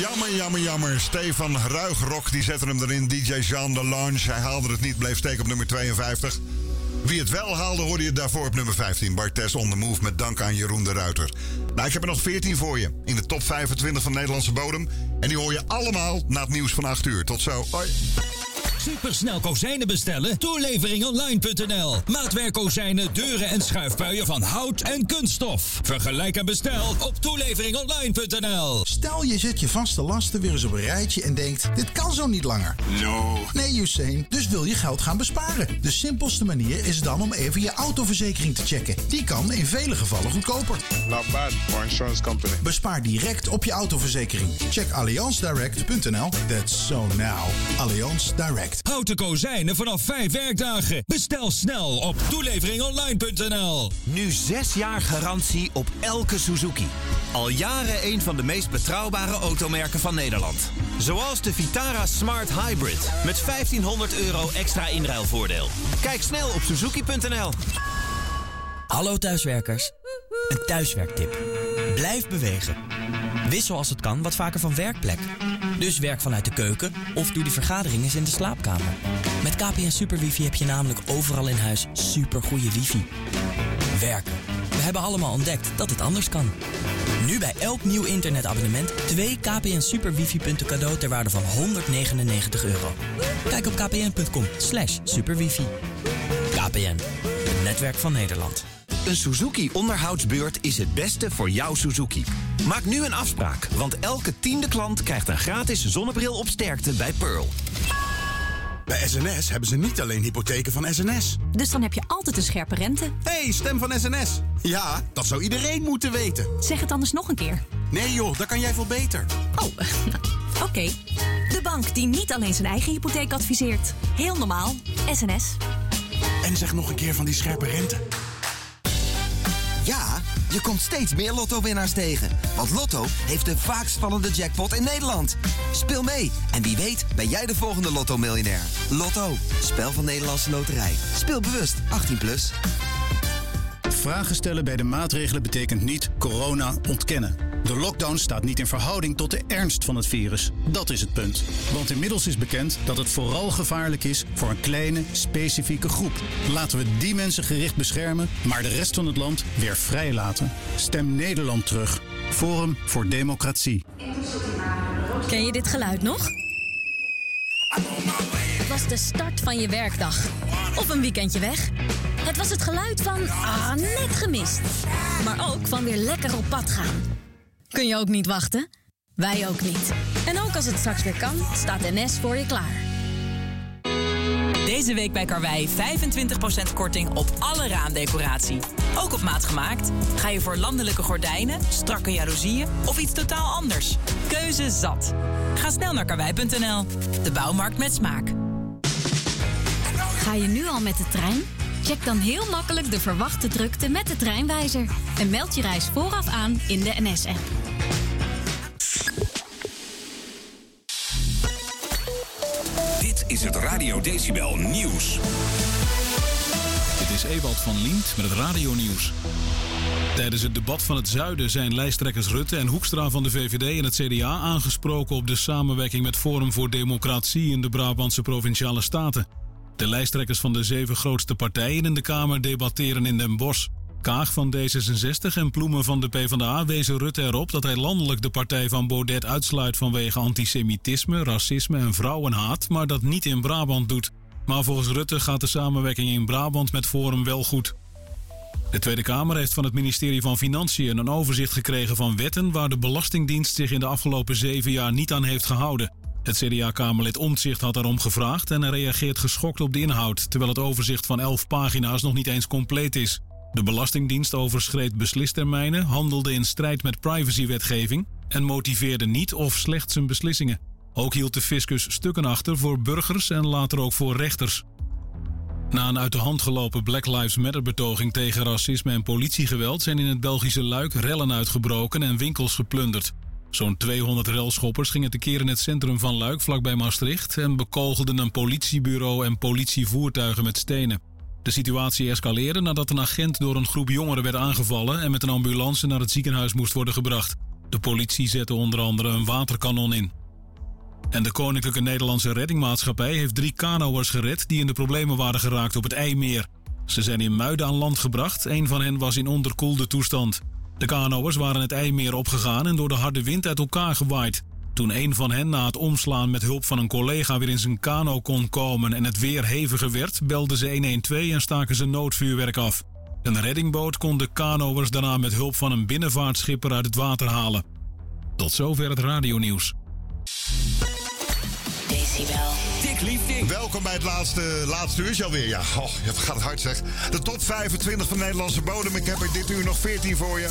Jammer, jammer, jammer. Stefan Ruigrok die zette hem erin. DJ Jean de Lounge. Hij haalde het niet, bleef steken op nummer 52. Wie het wel haalde, hoorde je daarvoor op nummer 15. Bartes on the Move met dank aan Jeroen de Ruiter. Nou, ik heb er nog 14 voor je. In de top 25 van Nederlandse bodem. En die hoor je allemaal na het nieuws van 8 uur. Tot zo. Supersnel kozijnen bestellen? Toeleveringonline.nl. Maatwerk kozijnen, deuren en schuifpuien van hout en kunststof. Vergelijk en bestel op toeleveringonline.nl. Stel je zet je vaste lasten weer eens op een rijtje en denkt: dit kan zo niet langer. No. Nee, Usain, dus wil je geld gaan besparen. De simpelste manier is dan om even je autoverzekering te checken. Die kan in vele gevallen goedkoper. Not bad for insurance company. Bespaar direct op je autoverzekering. Check allianzdirect.nl. That's so now. Allianz Direct. Houten kozijnen vanaf 5 werkdagen. Bestel snel op toeleveringonline.nl. Nu zes jaar garantie op elke Suzuki. Al jaren een van de meest betrouwbare automerken van Nederland. Zoals de Vitara Smart Hybrid. Met 1500 euro extra inruilvoordeel. Kijk snel op suzuki.nl. Hallo thuiswerkers. Een thuiswerktip. Blijf bewegen. Wissel als het kan wat vaker van werkplek. Dus werk vanuit de keuken of doe die vergadering eens in de slaapkamer. Met KPN Super Wifi heb je namelijk overal in huis supergoeie wifi. Werken. We hebben allemaal ontdekt dat het anders kan. Nu bij elk nieuw internetabonnement twee KPN Super Wifi punten cadeau ter waarde van 199 euro. Kijk op kpn.com slash superwifi. KPN, netwerk van Nederland. Een Suzuki onderhoudsbeurt is het beste voor jouw Suzuki. Maak nu een afspraak, want elke tiende klant krijgt een gratis zonnebril op sterkte bij Pearl. Bij SNS hebben ze niet alleen hypotheken van SNS. Dus dan heb je altijd een scherpe rente. hey, stem van SNS. Ja, dat zou iedereen moeten weten. Zeg het anders nog een keer. Nee joh, dat kan jij veel beter. Oh, oké. De bank die niet alleen zijn eigen hypotheek adviseert. Heel normaal. SNS. En zeg nog een keer van die scherpe rente. Ja, je komt steeds meer Lotto-winnaars tegen. Want Lotto heeft de vaakst vallende jackpot in Nederland. Speel mee en wie weet ben jij de volgende Lotto-miljonair. Lotto, spel van Nederlandse Loterij. Speel bewust, 18+. Plus. Vragen stellen bij de maatregelen betekent niet corona ontkennen. De lockdown staat niet in verhouding tot de ernst van het virus. Dat is het punt. Want inmiddels is bekend dat het vooral gevaarlijk is voor een kleine, specifieke groep. Laten we die mensen gericht beschermen, maar de rest van het land weer vrij laten. Stem Nederland terug. Forum voor Democratie. Ken je dit geluid nog? Het was de start van je werkdag. Of een weekendje weg. Het was het geluid van ah, net gemist. Maar ook van weer lekker op pad gaan. Kun je ook niet wachten? Wij ook niet. En ook als het straks weer kan, staat NS voor je klaar. Deze week bij Karwei 25% korting op alle raamdecoratie. Ook op maat gemaakt. Ga je voor landelijke gordijnen, strakke jaloezieën of iets totaal anders? Keuze zat. Ga snel naar karwei.nl. De bouwmarkt met smaak. Ga je nu al met de trein? Check dan heel makkelijk de verwachte drukte met de treinwijzer. En meld je reis vooraf aan in de NS-app. Is het Radio Decibel Nieuws. Dit is Ewald van Liemt met het radionieuws. Tijdens het debat van het Zuiden zijn lijsttrekkers Rutte en Hoekstra van de VVD en het CDA aangesproken op de samenwerking met Forum voor Democratie in de Brabantse provinciale staten. De lijsttrekkers van de zeven grootste partijen in de Kamer debatteren in Den Bosch. Kaag van D66 en Ploemen van de PvdA wezen Rutte erop dat hij landelijk de partij van Baudet uitsluit vanwege antisemitisme, racisme en vrouwenhaat, maar dat niet in Brabant doet. Maar volgens Rutte gaat de samenwerking in Brabant met Forum wel goed. De Tweede Kamer heeft van het ministerie van Financiën een overzicht gekregen van wetten waar de Belastingdienst zich in de afgelopen zeven jaar niet aan heeft gehouden. Het CDA-Kamerlid Omtzigt had daarom gevraagd en reageert geschokt op de inhoud, terwijl het overzicht van elf pagina's nog niet eens compleet is. De Belastingdienst overschreed beslistermijnen, handelde in strijd met privacywetgeving en motiveerde niet of slecht zijn beslissingen. Ook hield de fiscus stukken achter voor burgers en later ook voor rechters. Na een uit de hand gelopen Black Lives Matter-betoging tegen racisme en politiegeweld zijn in het Belgische Luik rellen uitgebroken en winkels geplunderd. Zo'n 200 relschoppers gingen tekeer in het centrum van Luik vlakbij Maastricht en bekogelden een politiebureau en politievoertuigen met stenen. De situatie escaleerde nadat een agent door een groep jongeren werd aangevallen en met een ambulance naar het ziekenhuis moest worden gebracht. De politie zette onder andere een waterkanon in. En de Koninklijke Nederlandse Reddingmaatschappij heeft drie kanoërs gered die in de problemen waren geraakt op het IJmeer. Ze zijn in Muiden aan land gebracht, een van hen was in onderkoelde toestand. De kanoërs waren het IJmeer opgegaan en door de harde wind uit elkaar gewaaid. Toen een van hen na het omslaan met hulp van een collega weer in zijn kano kon komen en het weer heviger werd, belden ze 112 en staken ze noodvuurwerk af. Een reddingboot kon de kanoërs daarna met hulp van een binnenvaartschipper uit het water halen. Tot zover het radionieuws. Decibel. Liefding. Welkom bij het laatste, laatste uurtje alweer. Ja, oh, het gaat het hard zeg. De top 25 van Nederlandse bodem. Ik heb er dit uur nog 14 voor je.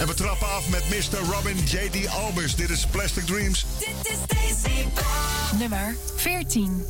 En we trappen af met Mr. Robin J.D. Albers. Dit is Plastic Dreams. Dit is Decibel. Nummer 14.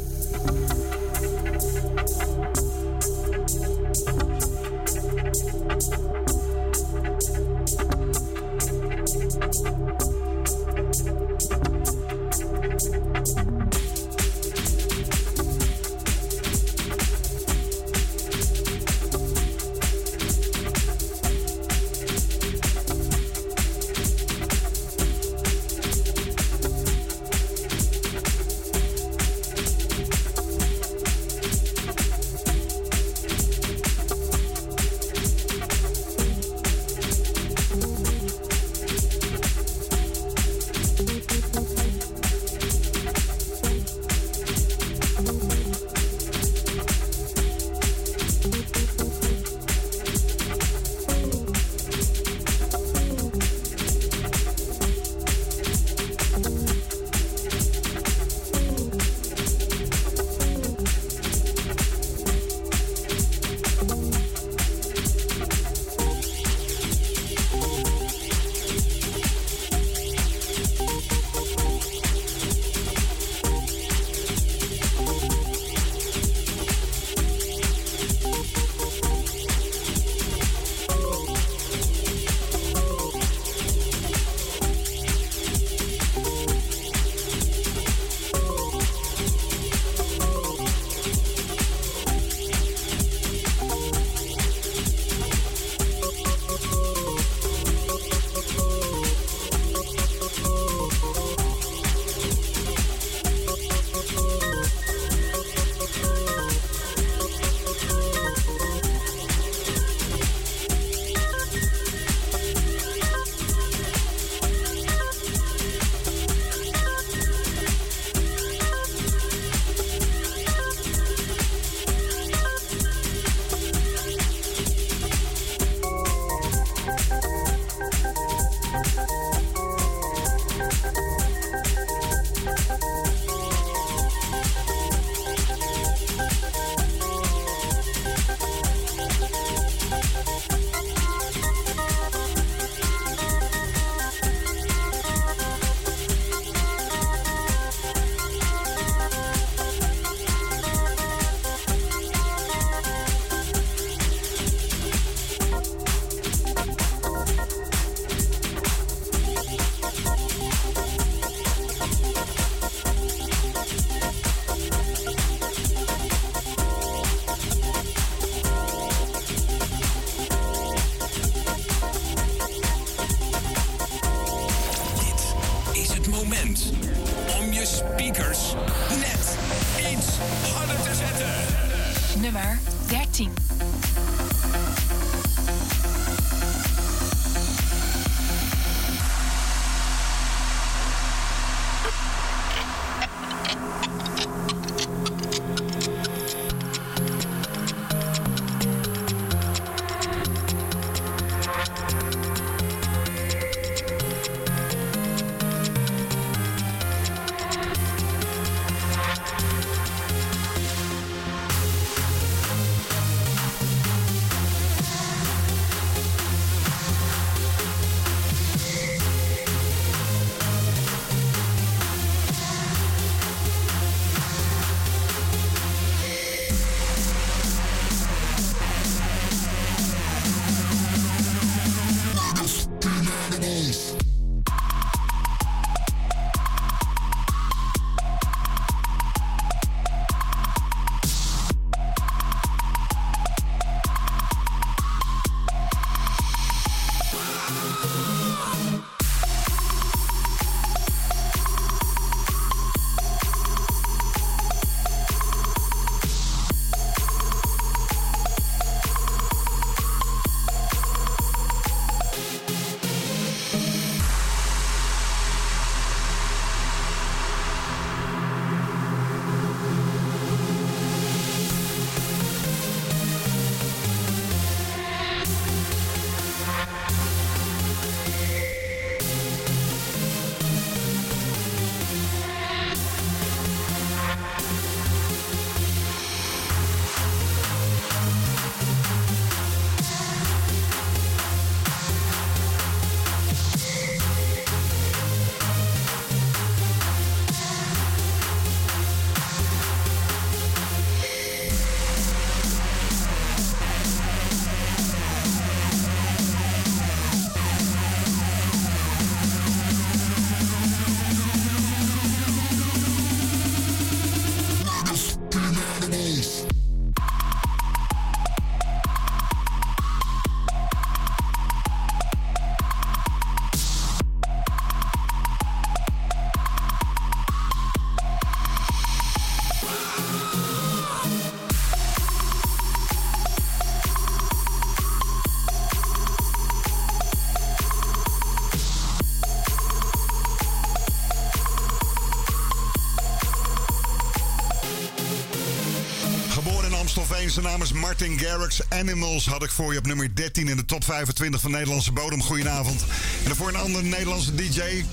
Martin Garrix. Animals had ik voor je op nummer 13 in de top 25 van Nederlandse bodem. Goedenavond. En voor een andere Nederlandse DJ,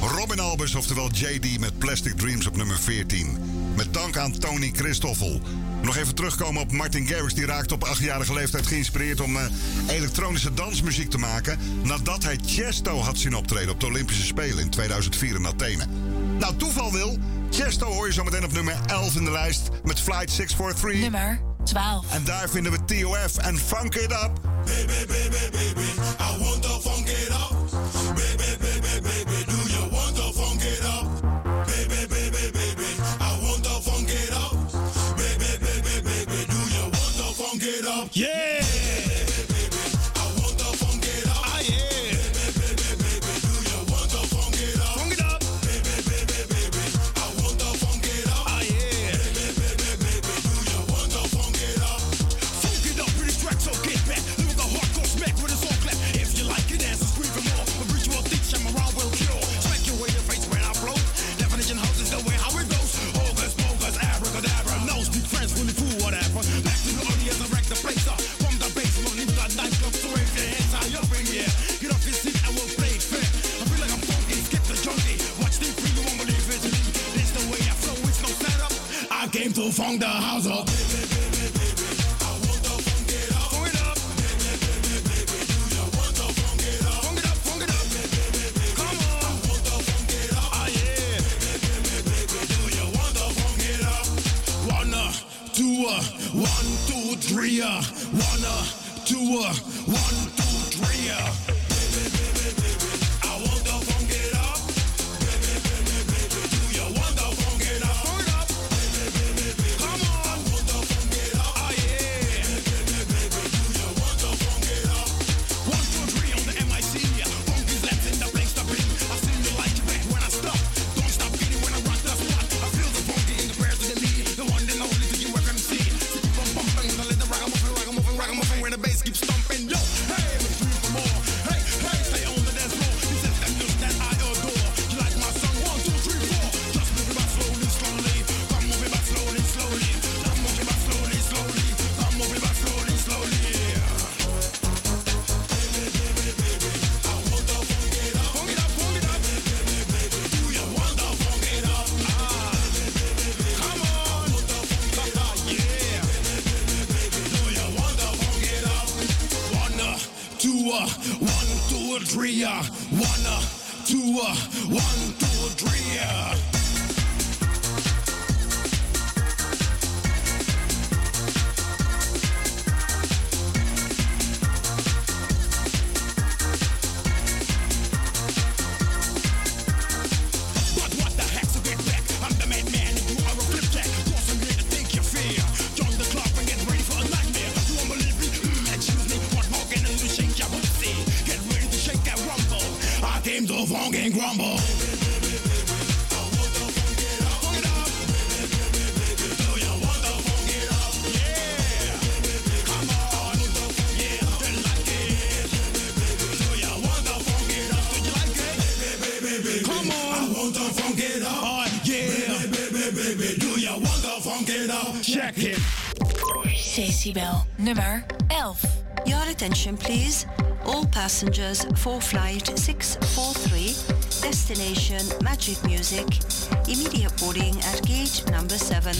Robin Albers, oftewel JD met Plastic Dreams op nummer 14. Met dank aan Tony Christoffel. Nog even terugkomen op Martin Garrix. Die raakte op achtjarige leeftijd geïnspireerd om uh, elektronische dansmuziek te maken. Nadat hij Chesto had zien optreden op de Olympische Spelen in 2004 in Athene. Nou, toeval wil. Chesto hoor je zo meteen op nummer 11 in de lijst met Flight 643. Nummer 12. En daar vinden we TOF en Funk It Up. Baby, baby, baby, I want came to funk the house up. One, two, three, uh, one, uh, two, uh, one, want to funk phone get up. Check it. Decibel. Nummer 11. Your attention, please. All passengers for flight 643, destination Magic Music. Immediate boarding at gate number 7.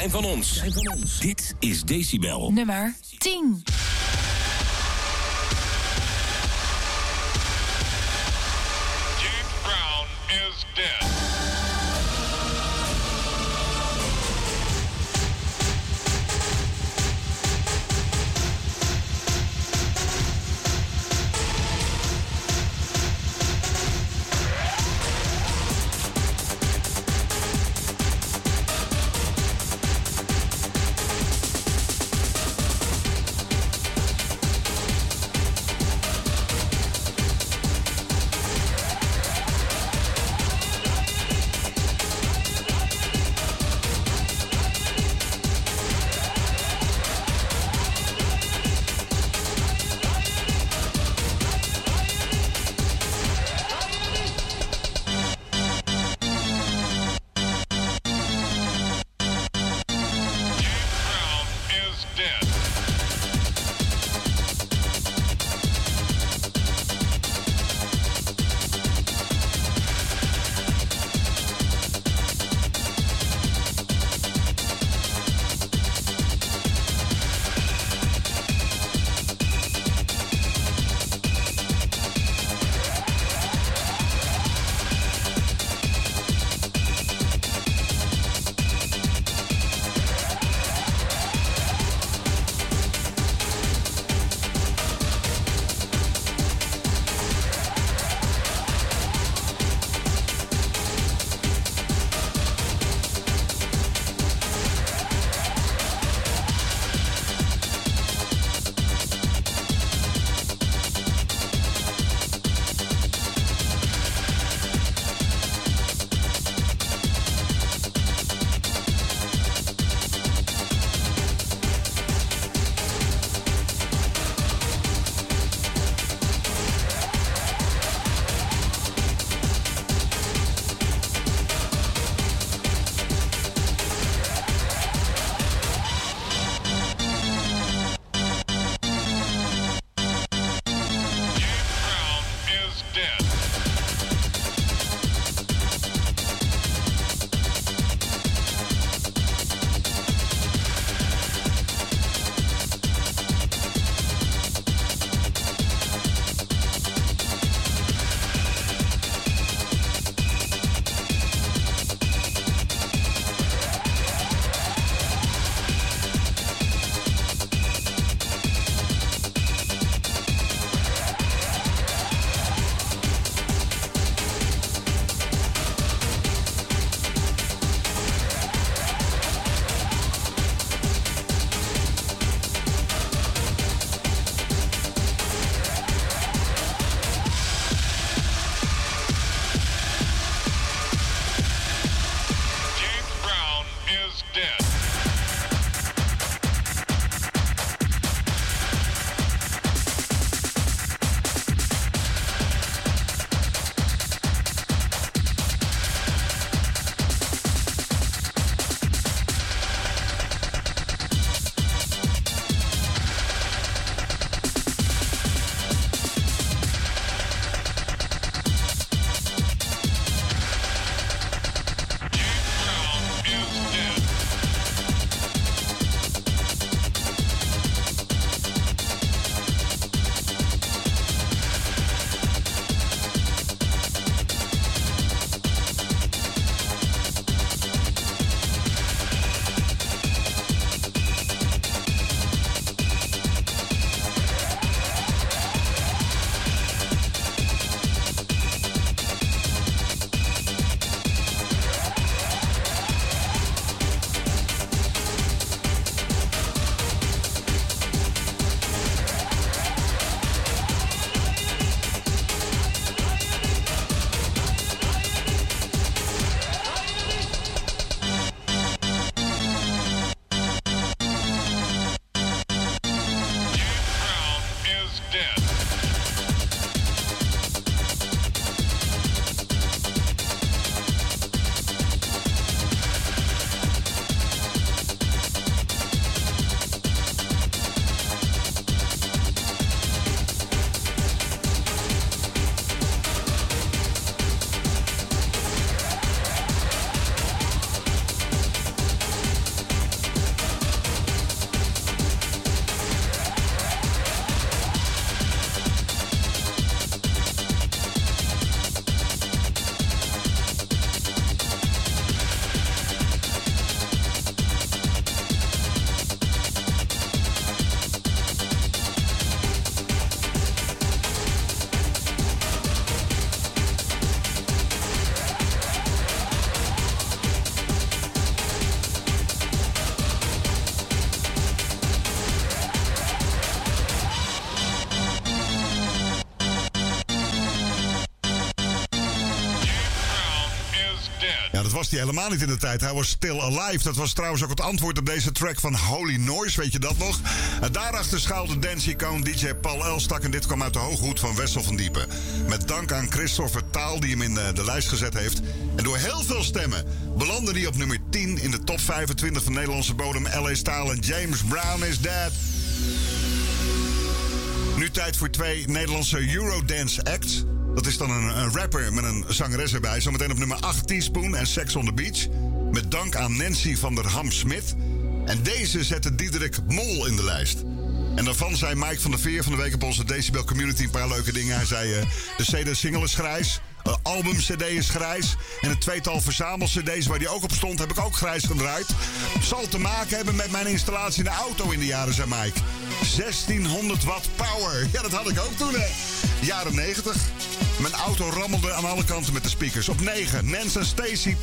Zijn van ons. Dit is Decibel. Nummer 10. Was hij helemaal niet in de tijd. Hij was still alive. Dat was trouwens ook het antwoord op deze track van Holy Noise, weet je dat nog? Daarachter schuilde dance-icoon DJ Paul Elstak. En dit kwam uit de hooghoed van Wessel van Diepen. Met dank aan Christopher Taal die hem in de, de lijst gezet heeft. En door heel veel stemmen belandde hij op nummer 10 in de top 25 van Nederlandse bodem. L.A. Style en James Brown is dead. Nu tijd voor twee Nederlandse Eurodance acts. Dat is dan een, rapper met een zangeres erbij. Zometeen op nummer 8 Teaspoon en Sex on the Beach. Met dank aan Nancy van der Ham-Smit. En deze zette Diederik Mol in de lijst. En daarvan zei Mike van der Veer van de week op onze Decibel Community een paar leuke dingen. Hij zei, eh, de CD-single is grijs, de album-CD is grijs... en het tweetal verzamel-CD's waar die ook op stond heb ik ook grijs gedraaid. Zal te maken hebben met mijn installatie in de auto in de jaren, zei Mike. 1600 watt power. Ja, dat had ik ook toen, hè. Jaren 90. Mijn auto rammelde aan alle kanten met de speakers. Op 9, Nance en Stacy 24-7.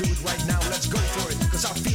It right now, let's go for it, cause I feel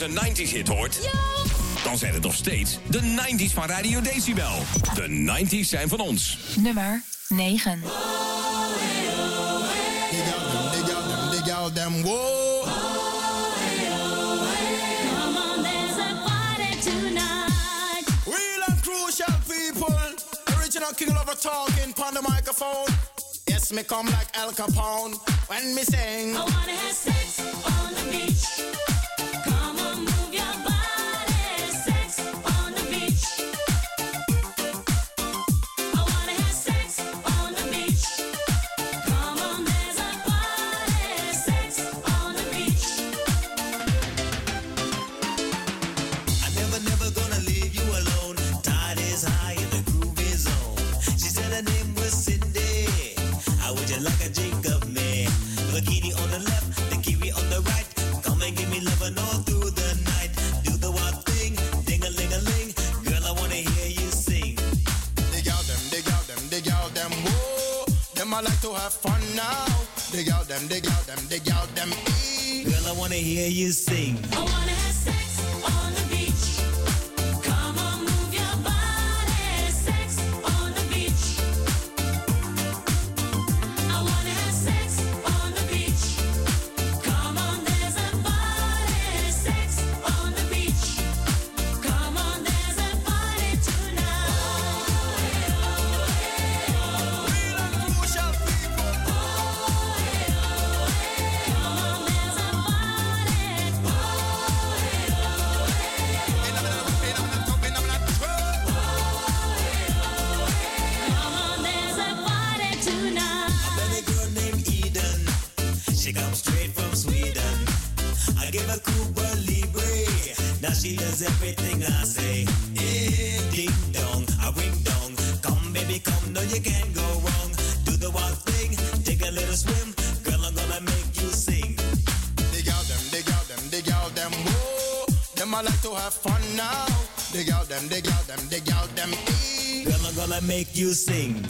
anders een 90s hit hoort, dan zijn het nog steeds de 90s van Radio Decibel. De 90s zijn van ons. Nummer 9. Dig out them, whoa. Come on, there's a party tonight. Real and crucial people. Original king lover talking on the microphone. Yes, me come like Al Capone when me sing. I wanna have sex on the beach. Them, dig out them, dig out them. Girl, I wanna hear you sing. Everything I say. Eh, ding dong, a ring dong. Come, baby, come, no, you can't go wrong. Do the one thing, take a little swim. Girl, I'm gonna make you sing. Dig out them, dig out them, dig out them. Whoa. Them I like to have fun now. Dig out them, dig out them, dig out them. Girl, I'm gonna make you sing.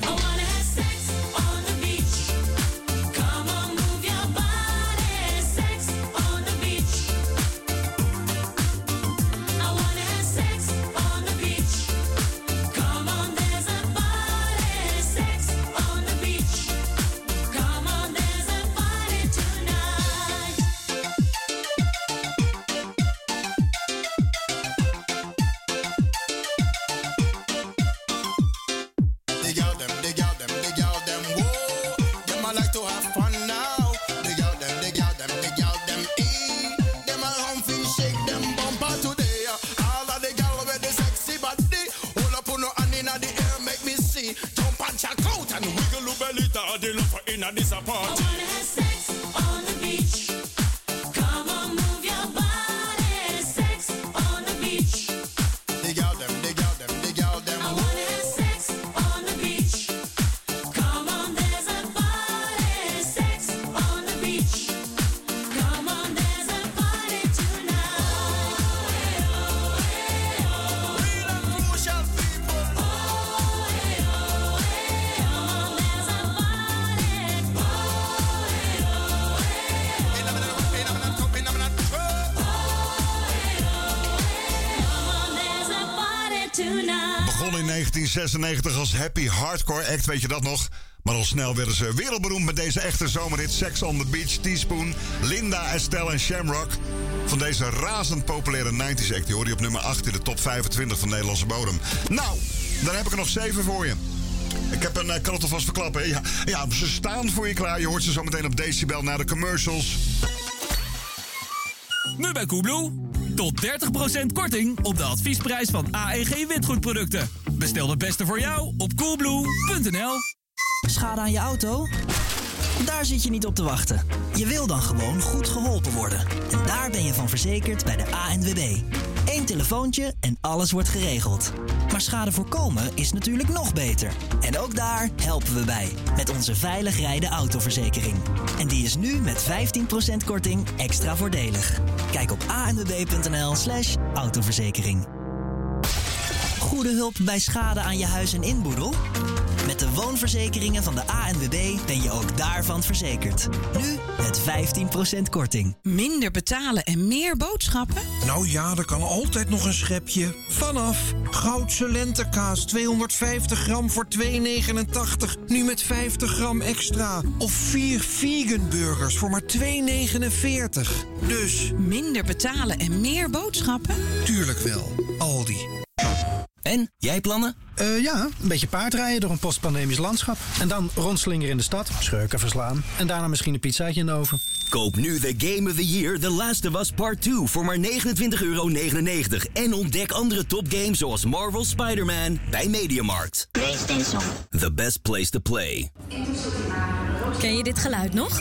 1996 als happy hardcore act, weet je dat nog? Maar al snel werden ze wereldberoemd met deze echte zomerhit Sex on the Beach, Teaspoon, Linda, Estelle en Shamrock. Van deze razend populaire 90s act, die hoor je op nummer 8 in de top 25 van Nederlandse bodem. Nou, dan heb ik er nog 7 voor je. Ik heb een, eh, kan het alvast verklappen. Ja, ja, ze staan voor je klaar. Je hoort ze zo meteen op Decibel naar de commercials. Nu bij Koebloe. Tot 30% korting op de adviesprijs van AEG witgoedproducten. Bestel de beste voor jou op coolblue.nl. Schade aan je auto? Daar zit je niet op te wachten. Je wil dan gewoon goed geholpen worden. En daar ben je van verzekerd bij de ANWB. Eén telefoontje en alles wordt geregeld. Maar schade voorkomen is natuurlijk nog beter. En ook daar helpen we bij. Met onze veilig rijden autoverzekering. En die is nu met 15% korting extra voordelig. Kijk op anwb.nl slash autoverzekering. Goede hulp bij schade aan je huis en inboedel? Met de woonverzekeringen van de ANWB ben je ook daarvan verzekerd. Nu met 15% korting. Minder betalen en meer boodschappen? Nou ja, er kan altijd nog een schepje. Vanaf Goudse lentekaas 250 gram voor 2,89. Nu met 50 gram extra. Of vier vegan burgers voor maar 2,49. Dus... Minder betalen en meer boodschappen? Tuurlijk wel. Aldi. En, jij plannen? Eh, ja, een beetje paardrijden door een postpandemisch landschap. En dan rondslingeren in de stad, schurken verslaan. En daarna misschien een pizzaatje in de oven. Koop nu The Game of the Year The Last of Us Part 2 voor maar 29,99 euro. En ontdek andere topgames zoals Marvel Spider-Man bij Mediamarkt. PlayStation. The best place to play. Ken je dit geluid nog?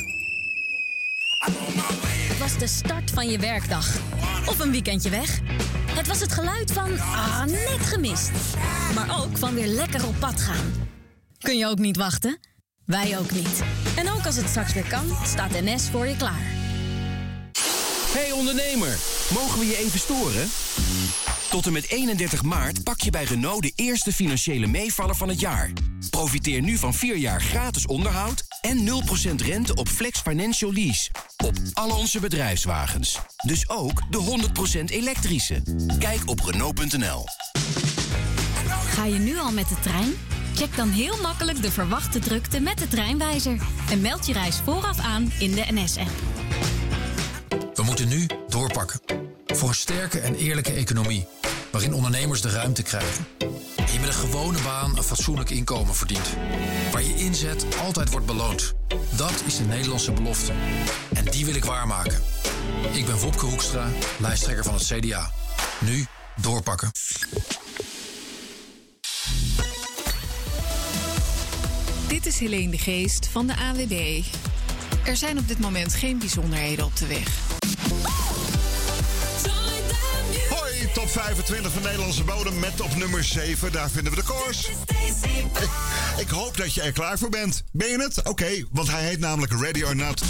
Het was de start van je werkdag. Of een weekendje weg. Het was het geluid van ah, net gemist. Maar ook van weer lekker op pad gaan. Kun je ook niet wachten? Wij ook niet. En ook als het straks weer kan, staat NS voor je klaar. Hey ondernemer, mogen we je even storen? Tot en met 31 maart pak je bij Renault de eerste financiële meevaller van het jaar. Profiteer nu van 4 jaar gratis onderhoud en 0% rente op Flex Financial Lease. Op al onze bedrijfswagens. Dus ook de 100% elektrische. Kijk op Renault.nl. Ga je nu al met de trein? Check dan heel makkelijk de verwachte drukte met de treinwijzer. En meld je reis vooraf aan in de NS-app. We moeten nu doorpakken. Voor een sterke en eerlijke economie. Waarin ondernemers de ruimte krijgen. En je met een gewone baan een fatsoenlijk inkomen verdient. Waar je inzet altijd wordt beloond. Dat is de Nederlandse belofte. En die wil ik waarmaken. Ik ben Wopke Hoekstra, lijsttrekker van het CDA. Nu doorpakken. Dit is Helene de Geest van de AWB. Er zijn op dit moment geen bijzonderheden op de weg. Top 25 van Nederlandse bodem met op nummer 7. Daar vinden we de koers. Ik, ik hoop dat je er klaar voor bent. Ben je het? Oké, want hij heet namelijk Ready or Not.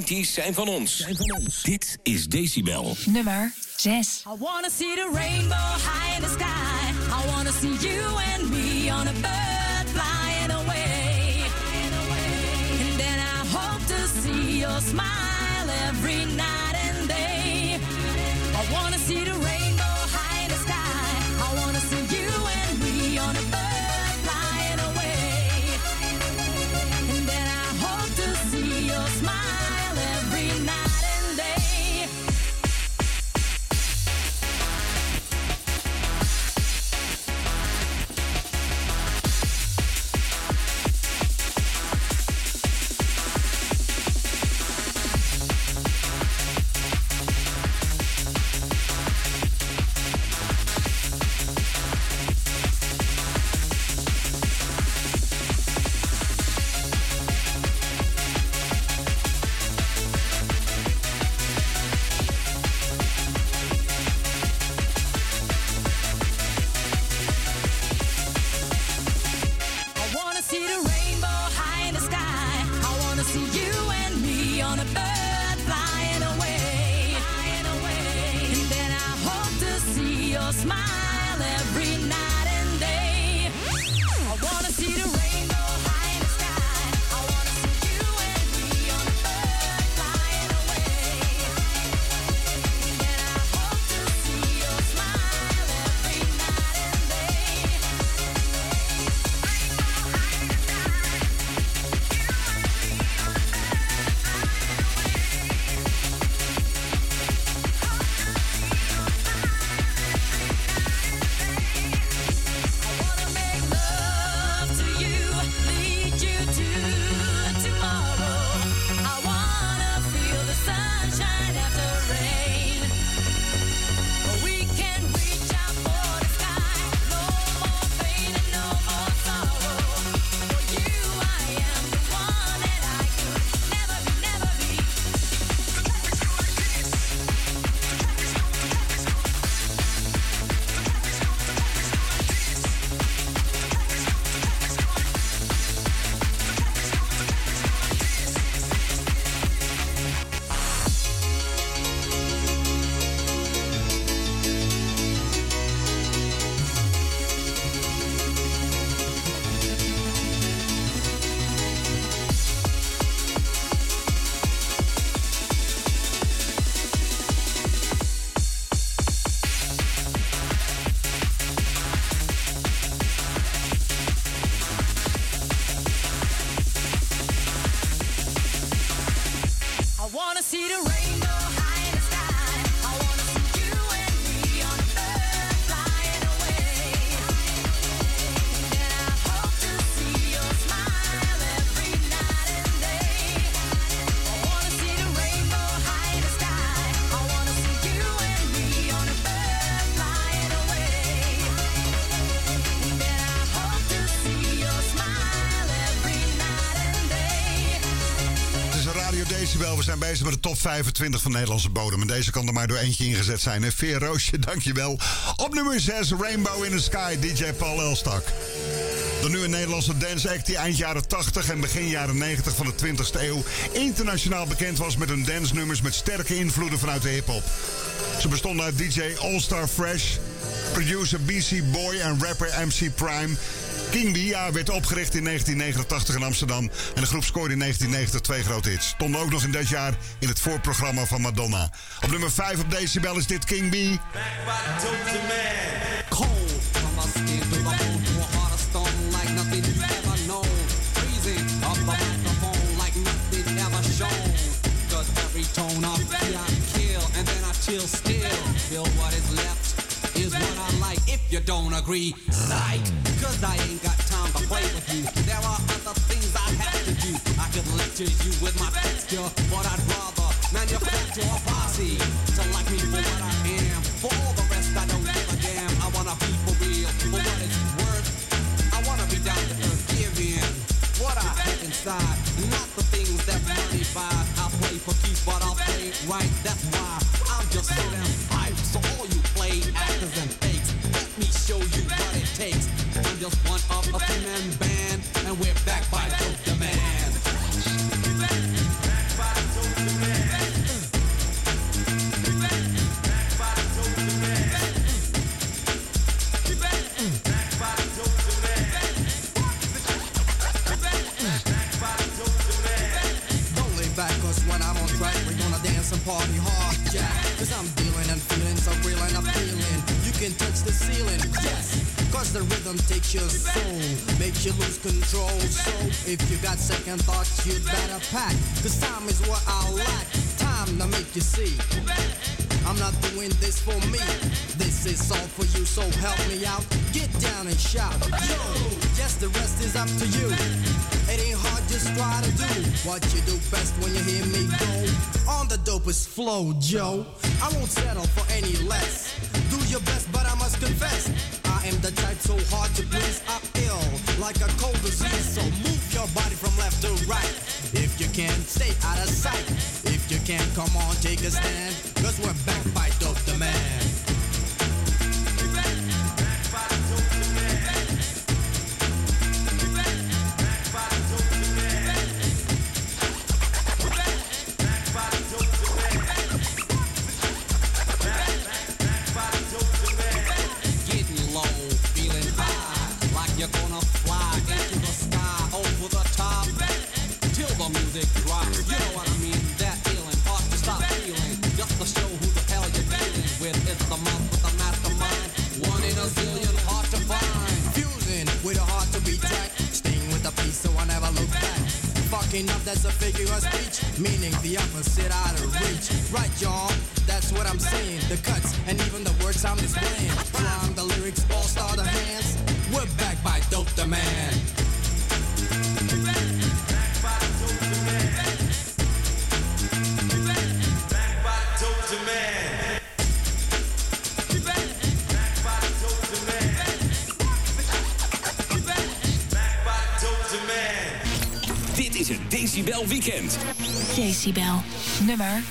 90s zijn van ons. Dit is Decibel. Nummer 6. I wanna see the rainbow high in the sky. I wanna see you and me on a bird flying away. And then I hope to see your smile every night top 25 van Nederlandse bodem. En deze kan er maar door eentje ingezet zijn. En Veer Roosje, dankjewel. Op nummer 6, Rainbow in the Sky, DJ Paul Elstak. De nieuwe Nederlandse dance act die eind jaren 80 en begin jaren 90 van de 20ste eeuw internationaal bekend was met hun dance nummers met sterke invloeden vanuit de hip-hop. Ze bestonden uit DJ All Star Fresh, producer BC Boy en rapper MC Prime. King Bia werd opgericht in 1989 in Amsterdam en de groep scoorde in 1990 twee grote hits. Stonden ook nog in dat jaar in het voorprogramma van Madonna. Op nummer 5 op Decibel is dit King B. Cold agree. Right? Cause I ain't got time to play with you. There are other things I have to do. I could lecture you with my texture, but I'd rather manufacture a posse to like me for what I am. For all the rest, I don't give a damn. I wanna be for real, for what it's worth. I wanna be down to earth, give in what I have inside, not the things that money buys. I'll play for keeps, but I'll play right. That's why I'm just so damn just one of a three-man band, if you got second thoughts, you'd better pack. Cause time is what I lack. Time to make you see. I'm not doing this for me. This is all for you, so help me out. Get down and shout. Yo, yes, the rest is up to you. It ain't hard, just try to do what you do best when you hear me go. On the dopest flow, Joe. I won't settle for any less. Do your best, but I must confess. I am the type so hard to please. I'm ill, like a cold disease. So your body from left to right. If you can, stay out of sight. If you can, come on, take a stand. Cause we're back by Dope the Man. Decibel, nummer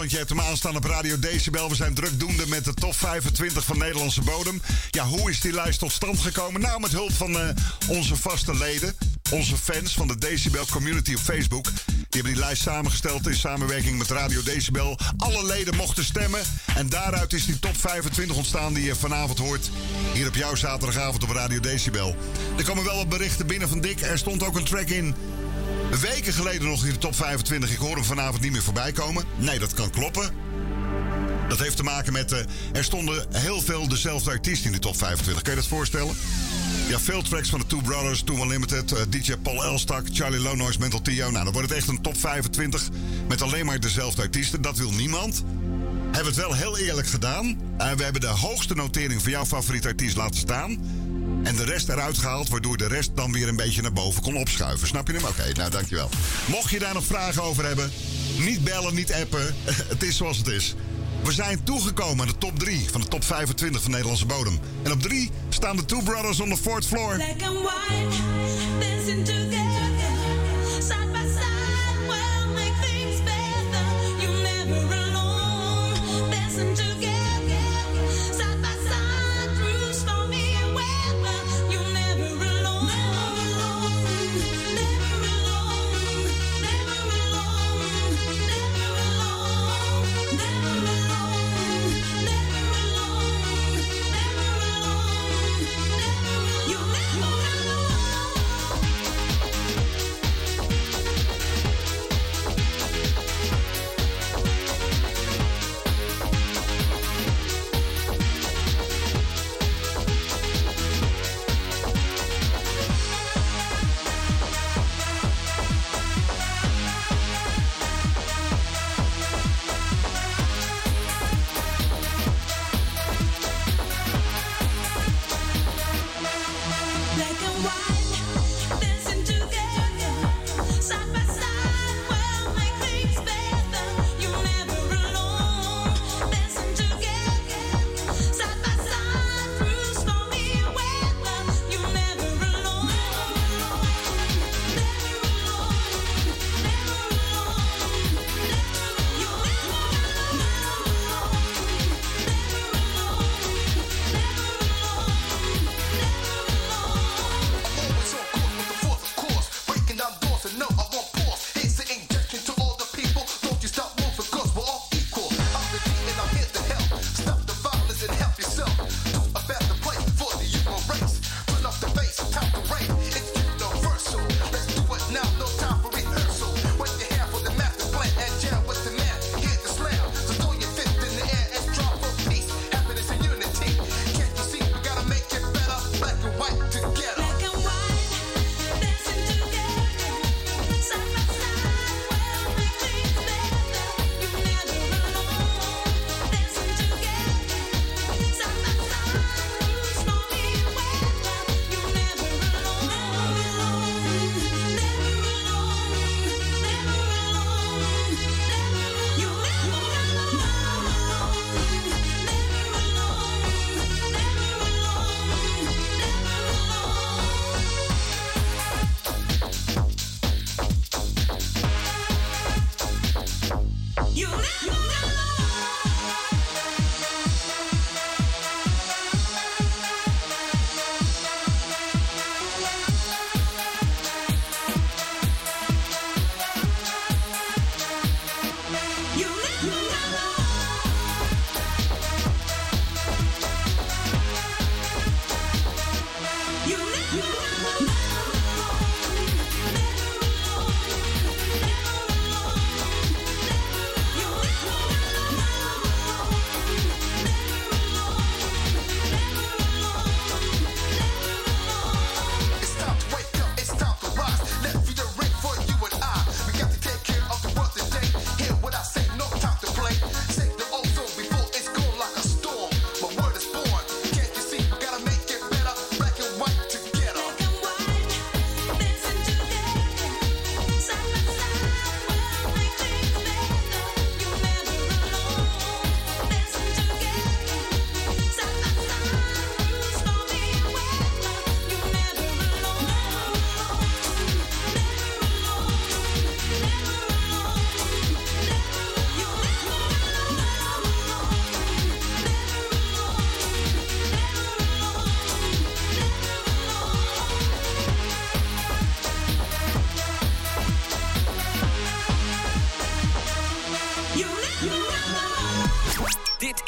Avond. Je hebt hem aanstaan op Radio Decibel. We zijn drukdoende met de top 25 van Nederlandse bodem. Ja, hoe is die lijst tot stand gekomen? Nou, met hulp van eh, onze vaste leden. Onze fans van de Decibel Community op Facebook. Die hebben die lijst samengesteld in samenwerking met Radio Decibel. Alle leden mochten stemmen. En daaruit is die top 25 ontstaan die je vanavond hoort. Hier op jouw zaterdagavond op Radio Decibel. Er komen wel wat berichten binnen van Dick. Er stond ook een track in Weken geleden nog in de top 25. Ik hoor hem vanavond niet meer voorbij komen. Nee, dat kan kloppen. Dat heeft te maken met... eh, er stonden heel veel dezelfde artiesten in de top 25. Kun je dat voorstellen? Ja, veel tracks van de Two Brothers, Two Unlimited, eh, DJ Paul Elstak, Charlie Low Noise, Mental Tio. Nou, dan wordt het echt een top 25 met alleen maar dezelfde artiesten. Dat wil niemand. Hebben het wel heel eerlijk gedaan. Eh, we hebben de hoogste notering van jouw favoriete artiest laten staan. En de rest eruit gehaald, waardoor de rest dan weer een beetje naar boven kon opschuiven. Snap je hem? Oké, nou dankjewel. Mocht je daar nog vragen over hebben, niet bellen, niet appen. het is zoals het is. We zijn toegekomen aan de top 3 van de top 25 van Nederlandse bodem. En op 3 staan de Two Brothers on the fourth floor. Black and white, dancing together,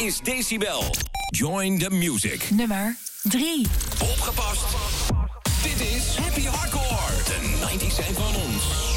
is Decibel. Join the music. Nummer 3. Opgepast. Dit is Happy Hardcore. De 90s zijn van ons.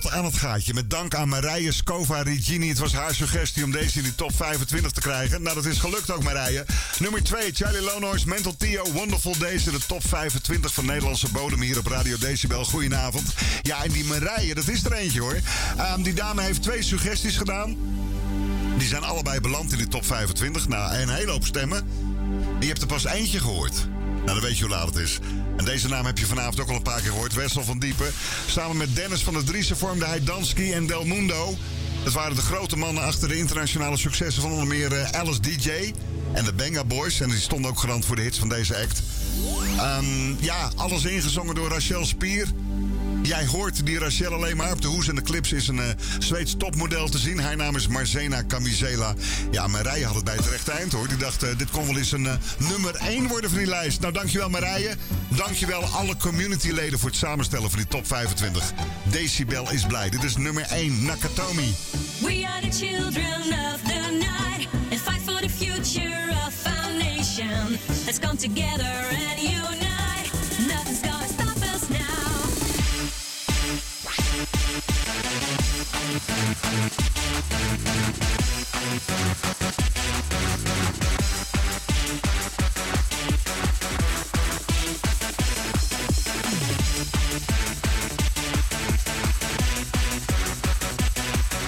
Tot aan het gaatje. Met dank aan Marije Scova Regini. Het was haar suggestie om deze in die top 25 te krijgen. Nou, dat is gelukt ook, Marije. Nummer 2, Charlie Lonois, Mental Theo, Wonderful Days. in De top 25 van Nederlandse bodem hier op Radio Decibel. Goedenavond. Ja, en die Marije, dat is er eentje hoor. Ehm, die dame heeft twee suggesties gedaan. Die zijn allebei beland in de top 25. Nou, een hele hoop stemmen. Die hebt er pas eentje gehoord. Nou, dan weet je hoe laat het is. En deze naam heb je vanavond ook al een paar keer gehoord. Wessel van Diepen. Samen met Dennis van der Driessen vormde hij Dansky en Del Mundo. Dat waren de grote mannen achter de internationale successen van onder meer eh, Alice DJ en de Benga Boys. En die stonden ook garant voor de hits van deze act. Ehm, ja, alles ingezongen door Rachel Spier. Jij hoort die Rachel alleen maar op de hoes en de clips is een eh, Zweeds topmodel te zien. Haar naam is Marzena Camisela. Ja, Marije had het bij het rechte eind hoor. Die dacht, eh, dit kon wel eens een nummer 1 worden van die lijst. Nou, dankjewel Marije. Dankjewel alle communityleden voor het samenstellen van die top 25. Decibel is blij. Dit is nummer 1, Nakatomi. We are the children of the night. And fight for the future of our nation. Let's come together and unite. Nothing's gonna stop us now.